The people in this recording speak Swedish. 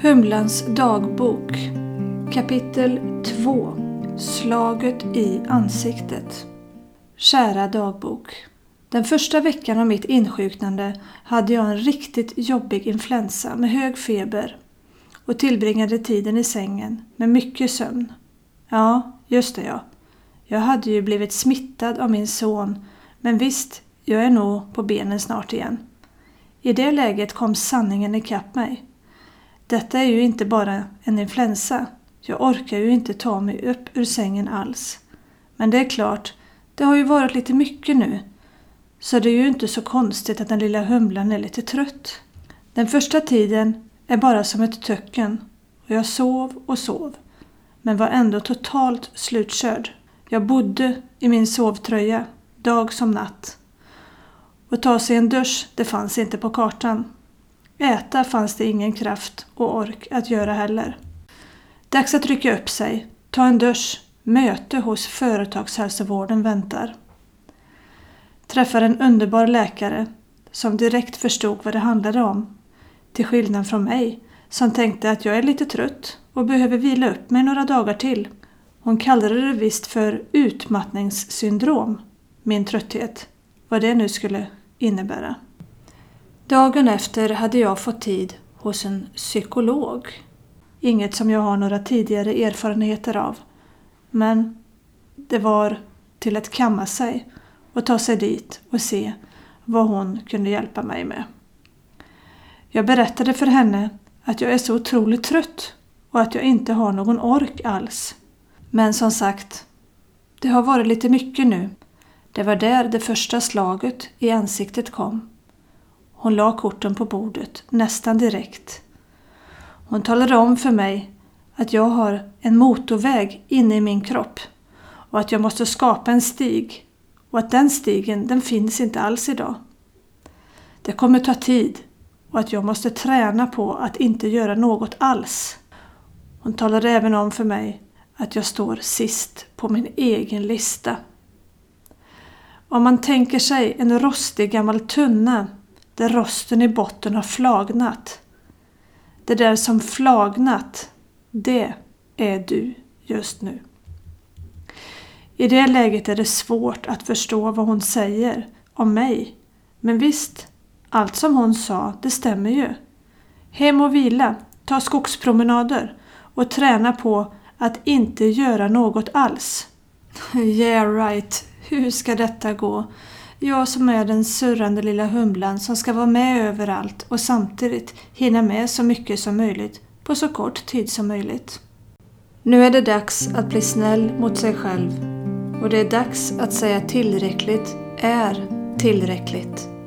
Humlans dagbok Kapitel 2 Slaget i ansiktet Kära dagbok. Den första veckan av mitt insjuknande hade jag en riktigt jobbig influensa med hög feber och tillbringade tiden i sängen med mycket sömn. Ja, just det ja. Jag hade ju blivit smittad av min son men visst, jag är nog på benen snart igen. I det läget kom sanningen ikapp mig. Detta är ju inte bara en influensa. Jag orkar ju inte ta mig upp ur sängen alls. Men det är klart, det har ju varit lite mycket nu. Så det är ju inte så konstigt att den lilla humlan är lite trött. Den första tiden är bara som ett töcken och jag sov och sov. Men var ändå totalt slutkörd. Jag bodde i min sovtröja, dag som natt. Och ta sig en dusch, det fanns inte på kartan. Äta fanns det ingen kraft och ork att göra heller. Dags att rycka upp sig, ta en dusch, möte hos företagshälsovården väntar. Träffar en underbar läkare som direkt förstod vad det handlade om. Till skillnad från mig som tänkte att jag är lite trött och behöver vila upp mig några dagar till. Hon kallade det visst för utmattningssyndrom, min trötthet. Vad det nu skulle innebära. Dagen efter hade jag fått tid hos en psykolog. Inget som jag har några tidigare erfarenheter av. Men det var till att kamma sig och ta sig dit och se vad hon kunde hjälpa mig med. Jag berättade för henne att jag är så otroligt trött och att jag inte har någon ork alls. Men som sagt, det har varit lite mycket nu. Det var där det första slaget i ansiktet kom. Hon la korten på bordet nästan direkt. Hon talade om för mig att jag har en motorväg inne i min kropp och att jag måste skapa en stig och att den stigen den finns inte alls idag. Det kommer ta tid och att jag måste träna på att inte göra något alls. Hon talade även om för mig att jag står sist på min egen lista. Om man tänker sig en rostig gammal tunna där rosten i botten har flagnat. Det där som flagnat, det är du just nu. I det läget är det svårt att förstå vad hon säger om mig. Men visst, allt som hon sa, det stämmer ju. Hem och vila, ta skogspromenader och träna på att inte göra något alls. Yeah right, hur ska detta gå? Jag som är den surrande lilla humlan som ska vara med överallt och samtidigt hinna med så mycket som möjligt på så kort tid som möjligt. Nu är det dags att bli snäll mot sig själv och det är dags att säga tillräckligt är tillräckligt.